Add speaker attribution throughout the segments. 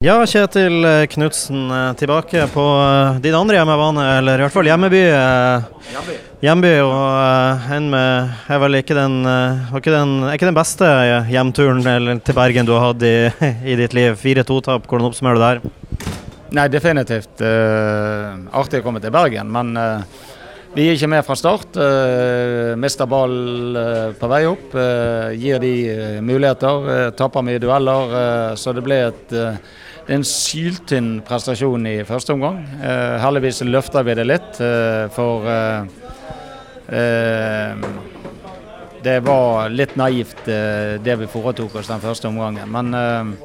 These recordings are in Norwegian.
Speaker 1: Ja, Kjetil Knutsen tilbake på eh, din andre hjemmebane, eller i hvert fall hjemmeby. Hjemby. Hjemby og en med er vel ikke den, eh, ikke den, er ikke den beste hjemturen eller, til Bergen du har hatt i, i ditt liv. 4-2-tap, hvordan oppsummerer du det her?
Speaker 2: Nei, definitivt uh, artig å komme til Bergen, men uh, vi er ikke med fra start. Uh, mister ball uh, på vei opp. gir de muligheter. Uh, taper mye dueller. så det ble et en syltynn prestasjon i første omgang. Heldigvis løfter vi det litt, for det var litt naivt det vi foretok oss den første omgangen. Men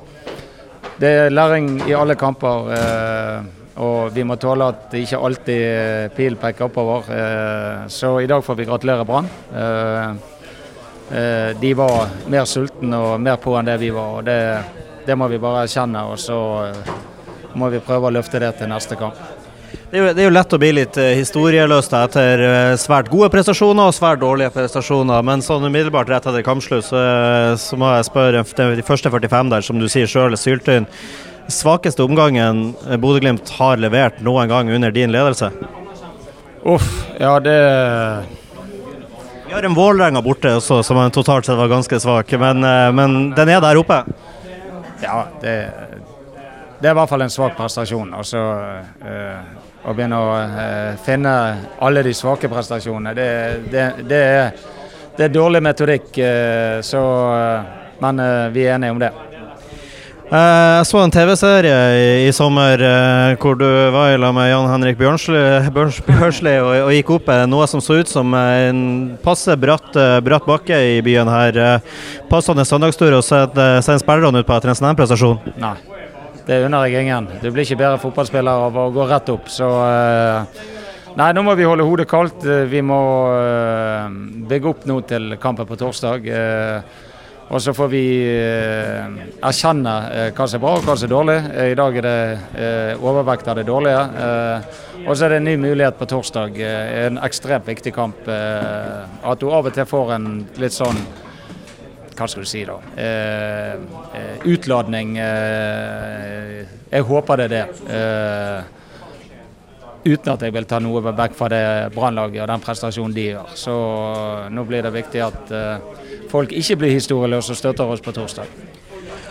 Speaker 2: det er læring i alle kamper. Og vi må tåle at det ikke alltid pil peker oppover. Så i dag får vi gratulere Brann. De var mer sultne og mer på enn det vi var. og det det må vi bare erkjenne, og så eh, må vi prøve å løfte det til neste kamp.
Speaker 1: Det er, jo, det er jo lett å bli litt historieløs etter eh, svært gode prestasjoner og svært dårlige prestasjoner, men sånn umiddelbart rett etter kampslutt så, så, må jeg spørre de første 45 der, som du sier sjøl, er. Svakeste omgangen Bodø-Glimt har levert noen gang under din ledelse?
Speaker 2: Uff, ja det
Speaker 1: Vi har en Vålerenga borte også, som totalt sett var ganske svak, men, men den er der oppe?
Speaker 2: Ja, det, det, er i hvert fall en svak prestasjon. Altså, øh, å begynne å øh, finne alle de svake prestasjonene, det, det, det er, er, dårlig metodikk. Øh, så, men vi er enige om det.
Speaker 1: Jeg så en TV-serie i, sommer hvor du var i lag med Jan Henrik Bjørnsli og, og, gikk opp noe som så ut som en passe bratt, bratt bakke i byen her. Passende søndagstur og sende spillerne ut på etter en sånn prestasjon?
Speaker 2: Nei, det unner jeg ingen. Du blir ikke bedre fotballspiller av å gå rett opp. Så Nei, nå må vi holde hodet kaldt. Vi må bygge opp nå til kampen på torsdag. Og så får vi eh, erkjenne eh, hva som er bra og hva som er dårlig. Eh, I dag er det overvekt av det dårlige. Og så er det en ny mulighet på torsdag. En ekstremt viktig kamp. at du av og til får en litt sånn hva skal du si da? utladning. jeg håper det er det uten at jeg vil ta noe vekk fra det Brannlaget og den prestasjonen de gjør. Så nå blir det viktig at folk ikke blir historieløse og støtter oss på torsdag.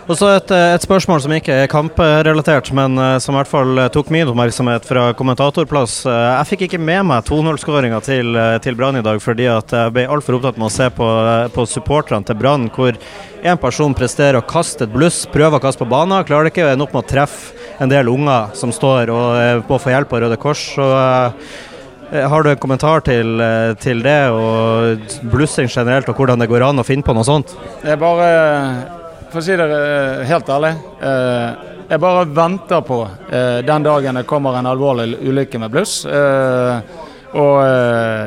Speaker 1: Og så et, et, spørsmål som ikke er kamprelatert, men som i hvert fall tok min oppmerksomhet fra kommentatorplass. Jeg fikk ikke med meg 2-0-skåringa til, til Brann i dag, fordi jeg ble altfor opptatt med å se på, på supporterne til Brann, hvor én person presterer å kaste et bluss, prøver å kaste på banen, klarer det ikke, og ender opp med å treffe en del unger som står og må få hjelp av Røde Kors. Så, Eh, har du en kommentar til, eh, til, det, og blussing generelt, og hvordan det går an å finne på noe sånt?
Speaker 2: Jeg bare, for å si det eh, helt ærlig, jeg bare venter på den dagen det kommer en alvorlig ulykke med bluss. Og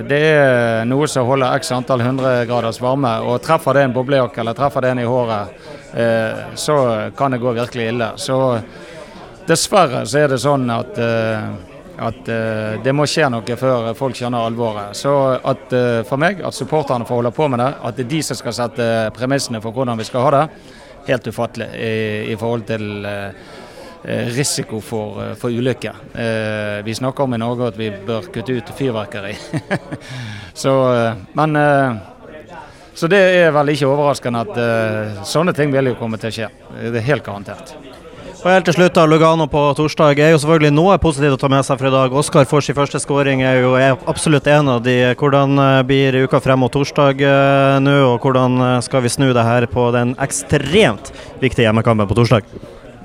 Speaker 2: det er noe som holder x antall hundregraders varme. Og treffer det en boblejakke eller treffer det en i håret, så kan det gå virkelig ille. Så dessverre så er det sånn at at uh, det må skje noe før folk skjønner alvoret. Så at uh, for meg, at supporterne får holde på med det, at det er de som skal sette premissene for hvordan vi skal ha det, helt ufattelig i, i forhold til risiko for, for ulykker. vi snakker om i Norge at vi bør kutte ut fyrverkeri. så, men så det er vel ikke overraskende at sånne ting vil jo komme til å skje. Det er helt garantert.
Speaker 1: Og helt til slutt, da, Lugano på torsdag er jo selvfølgelig noe positivt å ta med seg for i dag. Oskar får sin første skåring, er jo absolutt en av de. Hvordan eh, blir uka frem mot torsdag uh, nå, og hvordan eh, skal vi snu det her på den ekstremt viktige hjemmekampen på torsdag?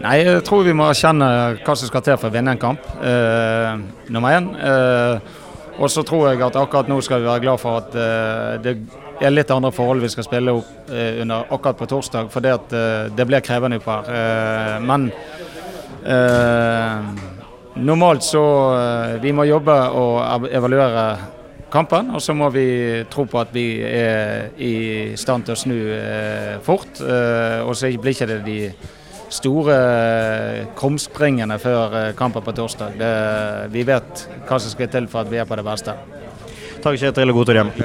Speaker 2: Nei, Jeg tror vi må erkjenne hva som skal til for å vinne en kamp, eh, nummer én. Eh, og så tror jeg at akkurat nå skal vi være glad for at det er litt andre forhold vi skal spille opp eh, under akkurat på torsdag, fordi at eh, det blir krevende opp her. Eh, men normalt så Vi må jobbe og evaluere kampen, og så må vi tro på at vi er i stand til å snu fort. og så blir ikke det de store krumspringene før kampen på torsdag. Det, vi vet hva som skal til for at vi er på det beste.
Speaker 1: Takk Kjetil og god tur hjem.